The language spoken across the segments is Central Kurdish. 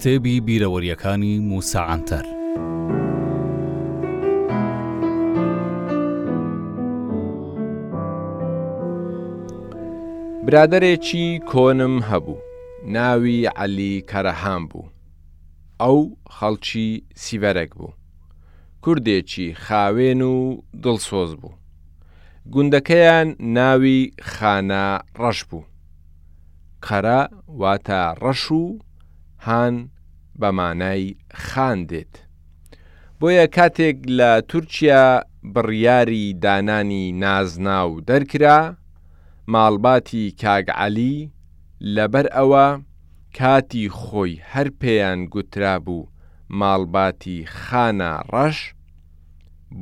کتێبی بیرەوەریەکانی موسا عەنتەر برادەرێکی کۆنم هەبوو ناوی عەلی کەرەهام بوو ئەو خەڵکی سیڤەرەک بوو کوردێکی خاوێن و دڵسۆز بوو گوندەکەیان ناوی خانە ڕەش بوو. قەرە واتە ڕەش و هان بە مانای خان دێت. بۆیە کاتێک لە تورکیا بڕیاری دانانی نازناو دەرکرا، ماڵباتی کاک عەلی لەبەر ئەوە کاتی خۆی هەر پێیان گوترابوو ماڵباتی خانە ڕەش،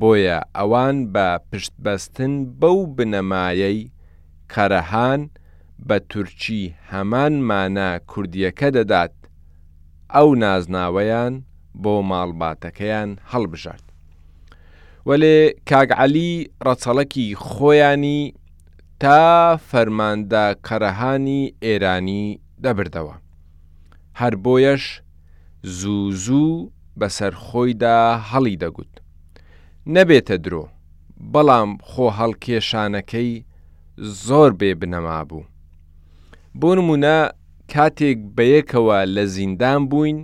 بۆیە ئەوان بە پشتبەستن بەو بنەمایەی قەرەهان بە تورکی هەمان مانا کوردییەکە دەدات، ئەو نازناوەیان بۆ ماڵباتەکەیان هەڵبژارد. وەلێ کاک عەلی ڕەچەڵەکی خۆیانی تا فەرماندە قەرەهانی ئێرانی دەبردەوە. هەر بۆیەش زوو زوو بەسەر خۆیدا هەڵیدەگوت. نەبێتە درۆ، بەڵام خۆهەڵکێشانەکەی زۆر بێ بنەما بوو. بۆ نموونە کاتێک بەیەکەوە لە زیندان بووین،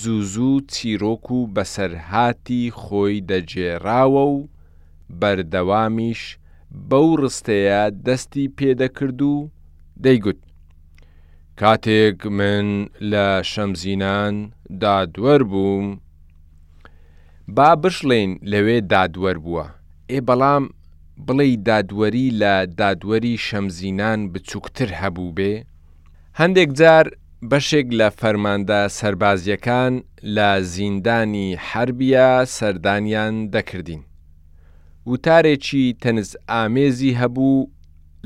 زوو زوو چیرۆک و بەسەرهاتی خۆی دەگێڕاوە و بەردەوامیش بەو ڕستەیە دەستی پێدەکرد و دەیگوت، کاتێک من لە شەمزینان دادوەر بووم با بشڵێین لەوێ دادوەر بووە ئێ بەڵام بڵێی دادوەری لە دادوەری شەمزینان بچووکتر هەبووبێ؟ هەندێک جار بەشێک لە فەرماندە سەربازییەکان لە زیندانی حەربیە سەردانیان دەکردین. وتارێکی تەنزئامێزی هەبوو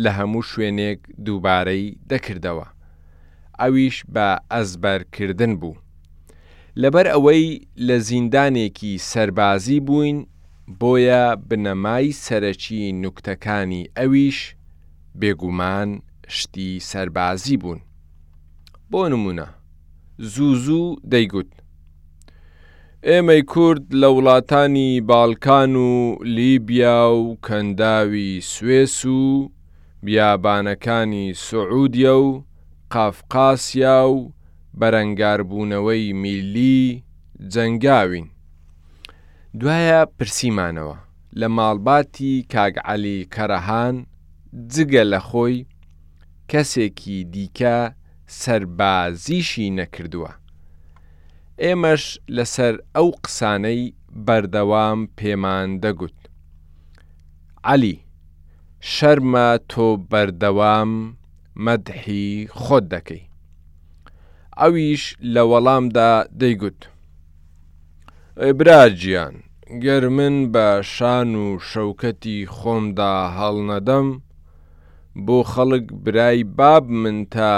لە هەموو شوێنێک دووبارەی دەکردەوە، ئەویش بە ئەزبەر کردن بوو. لەبەر ئەوەی لە زیندانێکی سەربازی بووین، بۆیە بنەمای سەرەکی نوکتەکانی ئەویش بێگومان شتی سەربازی بوون. بۆ نموونە، زوو زوو دەیگوت. ئێمەی کورد لە وڵاتانی باڵکان و لیبیا و کەنداوی سوێس و بیابانەکانی سعودیە و قافقاسیا و بەرەنگاربوونەوەی میللی جەنگاوین دوایە پرسیمانەوە لە ماڵباتی کاک عەلی کەرەهان جگە لە خۆی کەسێکی دیکە سەربازیشی نەکردووە. ئێمەش لەسەر ئەو قسانەی بەردەوام پێمان دەگوت، عەلی، شەرمە تۆ بەردەوام مەدحی خۆت دەکەی. ئەویش لە وەڵامدا دەیگوت، ئێ برا گیان، گەر من بە شان و شەوکەتی خۆمدا هەڵنەدەم، بۆ خەڵک برای باب من تا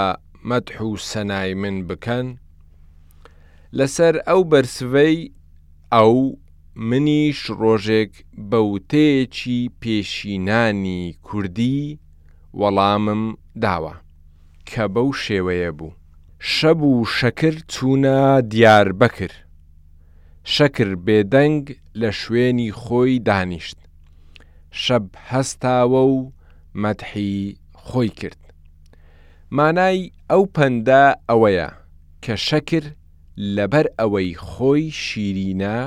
مەدح و سەنای من بکەن لەسەر ئەو بەرسڤەی ئەو منیش ڕۆژێک بە وتەیەکی پێشینانی کوردی وەڵامم داوە کە بەو شێوەیە بوو. شەب و شەکر چوونە دیاربەکر. شەکر بێدەنگ لە شوێنی خۆی دانیشت. شەب هەستاوە و مەدحی خۆی کرد. مانای ئەو پەندە ئەوەیە کە شەکر لەبەر ئەوەی خۆی شیرینە،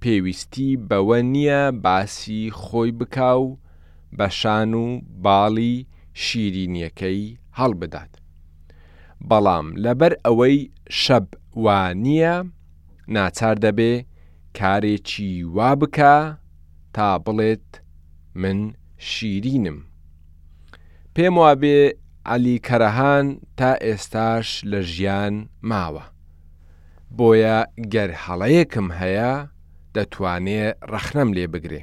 پێویستی بەوە نییە باسی خۆی بکا و بە شان و باڵی شیرینییەکەی هەڵبدات. بەڵام لەبەر ئەوەی شەب وا نییە ناچار دەبێ کارێکی وا بکا تا بڵێت من شیرینم پێم وابێ عەلی کەرەهان تا ئێستاش لە ژیان ماوە بۆیە گەر هەڵەیەکم هەیە دەتوانێ ڕەخنەم لێ بگرێ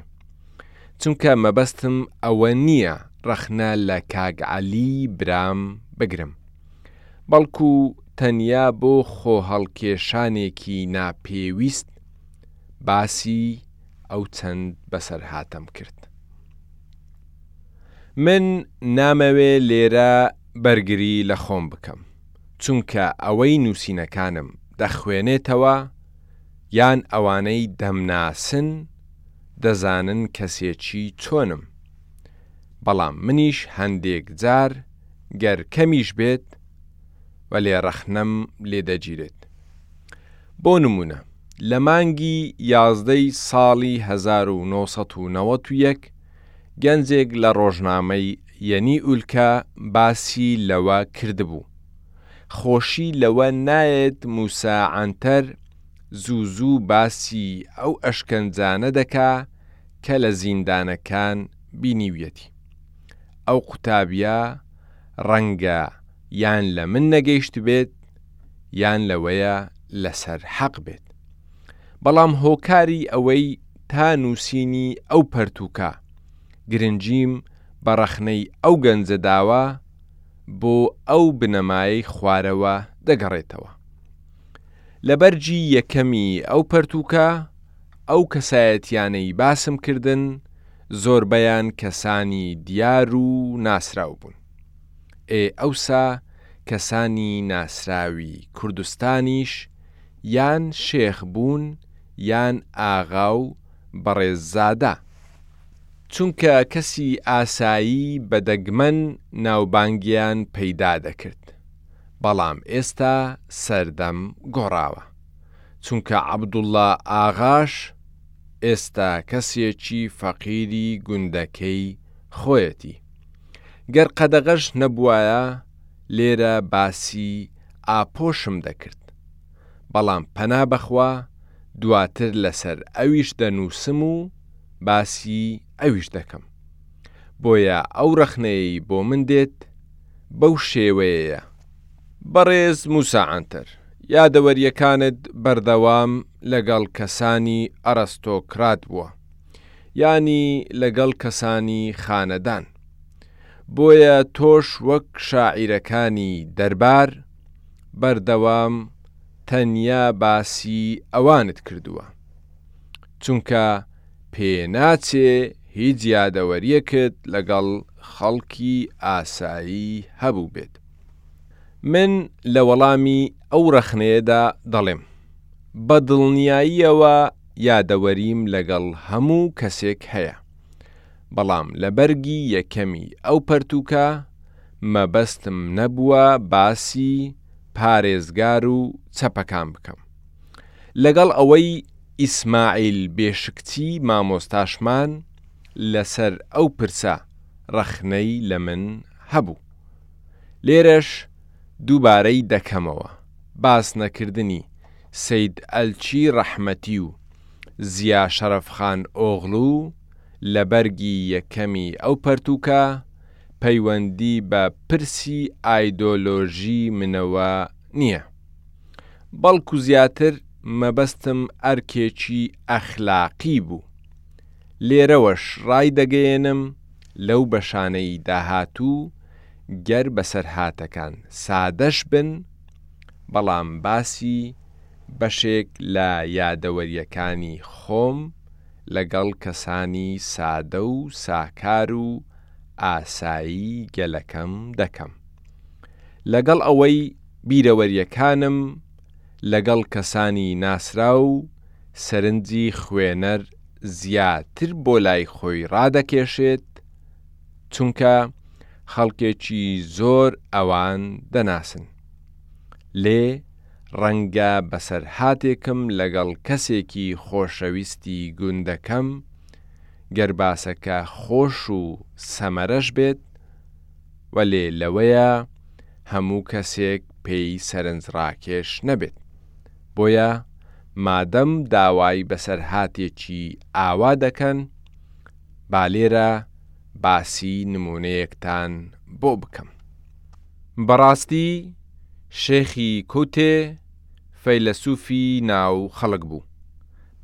چونکە مەبەستم ئەوە نییە ڕەخنە لە کاک عەلی برام بگرم بەڵکو تەنیا بۆ خۆهەڵکێشانێکی ناپێویست باسی ئەو چەند بەسەرهاتەم کرد. من نامەوێ لێرە بەرگری لە خۆم بکەم چونکە ئەوەی نوسینەکانم دەخوێنێتەوە یان ئەوانەی دەمناسن، دەزانن کەسێکی چۆنم بەڵام منیش هەندێک جار گەر کەمیش بێت وەلێ ڕەخنەم لێ دەگیرێت بۆ نمونە لە مانگی یازدەی ساڵی 1991 گەنجێک لە ڕۆژنامەی یەنی ئولکە باسی لەوە کردبوو خۆشی لەوە نایەت موسا عەنتەر زوو زوو باسی ئەو ئەشکەنجانە دەکا کە لە زیندانەکان بینیویەتی. ئەو قوتابیە ڕەنگە یان لە من نەگەیشتبێت یان لەوەیە لەسەر حەق بێت. بەڵام هۆکاری ئەوەی تا نووسینی ئەو پەرتووکە گرنگیم بە ڕەخنەی ئەو گەنجە داوە بۆ ئەو بنەمایەی خوارەوە دەگەڕێتەوە. لە بەرگی یەکەمی ئەو پەرتووکە، ئەو کەسایەتییانەی باسم کردن، زۆربەیان کەسانی دیار و ناسراو بوون. ئێ ئەوسا کەسانی ناسراوی کوردستانیش یان شێخ بوون یان ئاغا و بەڕێززادە. چونکە کەسی ئاسایی بە دەگمەن ناوبانگیان پەیدا دەکرد. بەڵام ئێستا سەردەم گۆڕاوە چونکە عەبدوڵا ئاغاش ئێستا کەسێکی فەقیری گوندەکەی خۆیەتی گەر قەدەغەش نەبوایە لێرە باسی ئاپۆشم دەکرد بەڵام پەنا بەخوا دواتر لەسەر ئەویش دەنووسم و باسی ئەویش دەکەم. بۆیە ئەو ڕەخنەیەی بۆ من دێت بەو شێوەیەیە. بەڕێز موسا عەنتەر، یادەوەرییەکانت بەردەوام لەگەڵ کەسانی ئەرستۆکرات بووە، یانی لەگەڵ کەسانی خانەدان، بۆیە تۆش وەک شاعیرەکانی دەربار بەردەوام تەنیا باسی ئەوانت کردووە. چونکە پێناچێ هیچ یادەوەریەکت لەگەڵ خەڵکی ئاسایی هەبووبێت. من لە وەڵامی ئەو ڕەخنەیەدا دەڵێم، بە دڵنیاییەوە یادەوەریم لەگەڵ هەموو کەسێک هەیە، بەڵام لە بەرگی یەکەمی ئەو پەرتووکە مەبەستم نەبووە باسی پارێزگار و چەپەکان بکەم. لەگەڵ ئەوەی ئیسماعیل بێشکچی مامۆستاشمان لەسەر ئەو پرسە ڕەخنەی لە من هەبوو. لێرەش دووبارەی دەکەمەوە، باس نەکردنی سەید ئەلچی ڕەحمەتی و زیا شەرەفخان ئۆغڵو لە بەرگی یەکەمی ئەو پەرتووکە، پەیوەندی بە پرسی ئایدۆلۆژی منەوە نییە. بەڵکو زیاتر مەبەستم ئەرکێکی ئەخلاقی بوو. لێرەوەش ڕایدەگەیەنم لەو بەشانەی داهاتوو گەر بەسەرهاتەکان سادەش بن، بەڵام باسی بەشێک لە یادەوەریەکانی خۆم لەگەڵ کەسانی سادە و ساکار و ئاسایی گەلەکەم دەکەم. لەگەڵ ئەوەی. بیرەوەرییەکانم لەگەڵ کەسانی ناسراو سەرنجی خوێنەر زیاتر بۆ لای خۆی ڕادەکێشێت، چونکە خەڵکێکی زۆر ئەوان دەناسن. لێ ڕەنگە بەسەرهاتێکم لەگەڵ کەسێکی خۆشەویستی گوندەکەم، گەر باسەکە خۆش و سەمەرەش بێت، وەلێ لەوەیە هەموو کەسێک پێی سەرنجڕاکێش نەبێت، بۆیە مادەم داوای بەسەرهاتێکی ئاوا دەکەن، با لێرە باسی نموونەیەکتان بۆ بکەم. بەڕاستی شێخی کوتێ فەیلەسوفی ناو خەڵک بوو،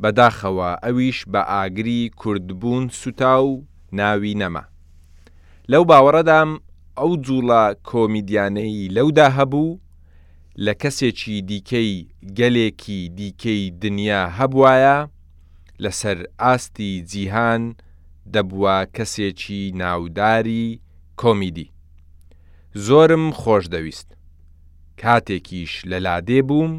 بەداخەوە ئەویش بە ئاگری کوردبوون سوتا و ناوی نەما. لەو باوەڕەدام ئەو جوڵە کۆمیدیانەی لەودا هەبوو لە کەسێکی دیکەی گەلێکی دیکەی دنیا هەبوایە لەسەر ئاستی جیهان دەبوە کەسێکی ناوداری کۆمیدی زۆرم خۆش دەویست کاتێکیش لە لادێ بووم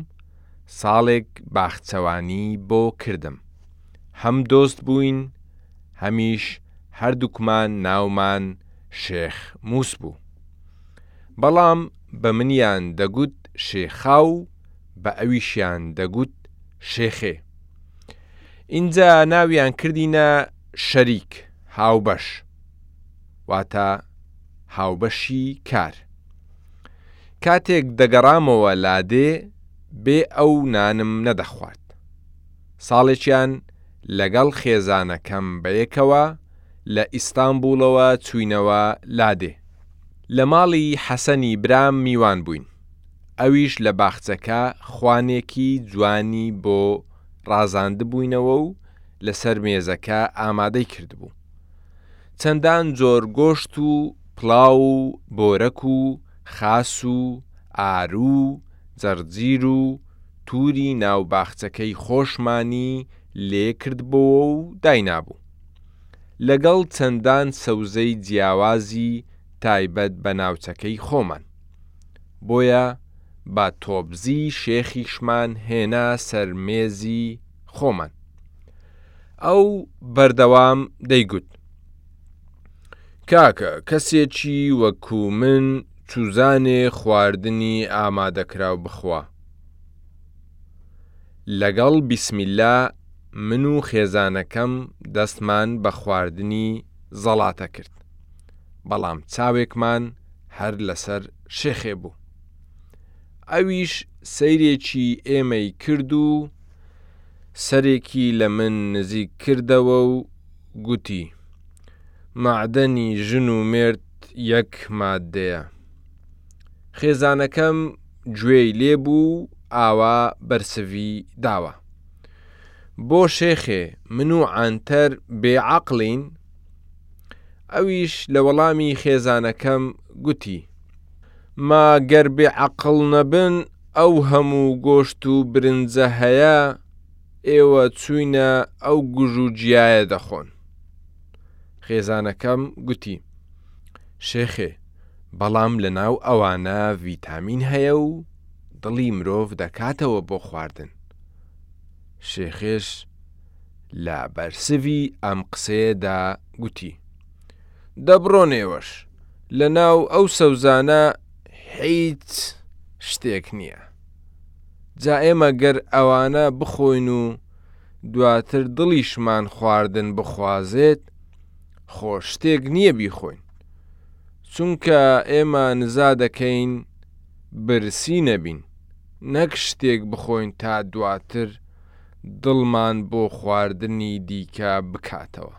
ساڵێک باخچەوانی بۆ کردم هەم دۆست بووین هەمیش هەردووکمان ناومان شێخ موس بوو، بەڵام بە منیان دەگوت شێخا و بە ئەویشیان دەگوت شێخێ. ئینجا ناویان کردینە شەریک، هاوبەش، واتە هاوبەشی کار. کاتێک دەگەڕامەوە لادێ، بێ ئەو نانم نەدەخوارد. ساڵێکیان لەگەڵ خێزانەکەم بەیەکەوە لە ئیستانبوڵەوە چووینەوە لادێ. لە ماڵی حەسەنی برام میوان بووین. ئەویش لە باخچەکە خوانێکی جوانی بۆ ڕازاندبووینەوە و لەسەر مێزەکە ئامادەی کردبوو. چەندان جۆر گۆشت و پڵاو و بۆرەک و خاس و ئارو و جەرجیر و توری ناو باخچەکەی خۆشمانی لێکردبۆوە و داینابوو. لەگەڵ چەندان سەوزەی جیاوازی تایبەت بە ناوچەکەی خۆمان. بۆیە با تۆبزی شێخیشمان هێنا سەر مێزی خۆمان. ئەو بەردەوام دەیگوت. کاکە کەسێکی وەکو من چوزانێ خواردنی ئامادەکراو بخوا لەگەڵ بیسم اللە من و خێزانەکەم دەستمان بە خواردنی زەڵاتە کرد بەڵام چاوێکمان هەر لەسەر شێخێ بوو ئەویش سەیرێکی ئێمەی کرد و سەرێکی لە من نزیک کردەوە و گوتی، مەعدەنی ژن و مێرد یەک ماددەیە. خێزانەکەم گوێی لێ بوو و ئاوا بەرسڤی داوە. بۆ شێخێ من و عەنتەر بێعەقڵین؟ ئەویش لە وەڵامی خێزانەکەم گوتی، ما گەر بێعەقڵ نەبن ئەو هەموو گۆشت و برنجە هەیە، ئێوە چووینە ئەو گوژ و جیایە دەخۆن. خێزانەکەم گوتی، شێخێ، بەڵام لەناو ئەوانە ڤیتامین هەیە و دڵی مرۆڤ دەکاتەوە بۆ خواردن. شێخێش لە بەرسڤی ئەم قسەیەدا گوتی، دەبڕۆن ئێوەش، لەناو ئەو سەوزانە هیچ شتێک نییە. جا ئێمە گەر ئەوانە بخۆین و دواتر دڵیشمان خواردن بخوازێت خۆ شتێک نییە بیخۆین چونکە ئێمە نزا دەکەین برسی نەبین نەک شتێک بخۆین تا دواتر دڵمان بۆ خواردنی دیکە بکاتەوە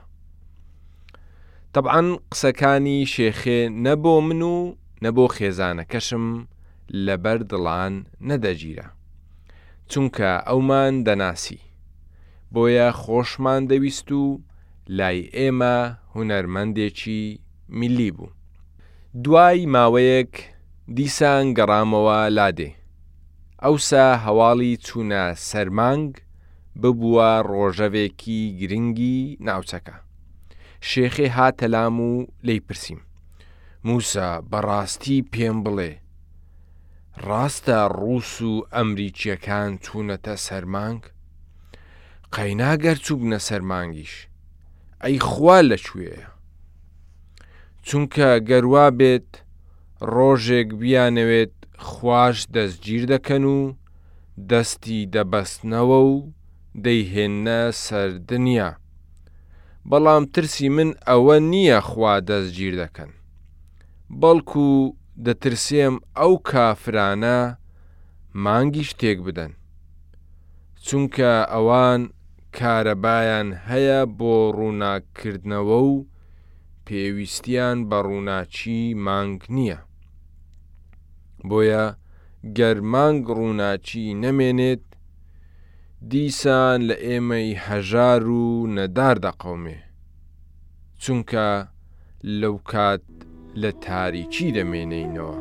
تەبعەن قسەکانی شێخێ نە بۆ من و نە بۆ خێزانەکەشم لە بەر دڵان نەدەگیرا. چونکە ئەومان دەناسی. بۆیە خۆشمان دەویست و لای ئێمە هونەرمەندێکی میللی بوو. دوای ماوەیەک دیسان گەڕامەوە لادێ. ئەوسا هەواڵی چوونە سەر مانگ ببووە ڕۆژەڤێکی گرنگی ناوچەکە. شێخێ هاتە لام و لێی پرسیم. موسا بەڕاستی پێم بڵێ ڕاستە ڕووس و ئەمریکیەکان چوونەتە سەر مانگ؟ قەینا گەر چووبنە سەر مانگیش ئەی خوا لە کوێیە؟ چونکە گەر وا بێت ڕۆژێک بیانەوێت خواش دەستگیر دەکەن و دەستی دەبەستنەوە و دەیهێننە سەر دنیا. بەڵام ترسی من ئەوە نییە خوا دەستگیر دەکەن بەڵکو دەترسێم ئەو کافرانە مانگیش تێک بدەن چونکە ئەوان کارەبایان هەیە بۆ ڕووناککردنەوە و پێویستیان بە ڕووناکی مانگ نییە بۆیە گەر مانگ ڕووناکی نەمێنێت دیسان لە ئێمەی هەژار و نەدار دەقەومێ، چونکە لەوکات لە تاریکی دەمێنێینەوە.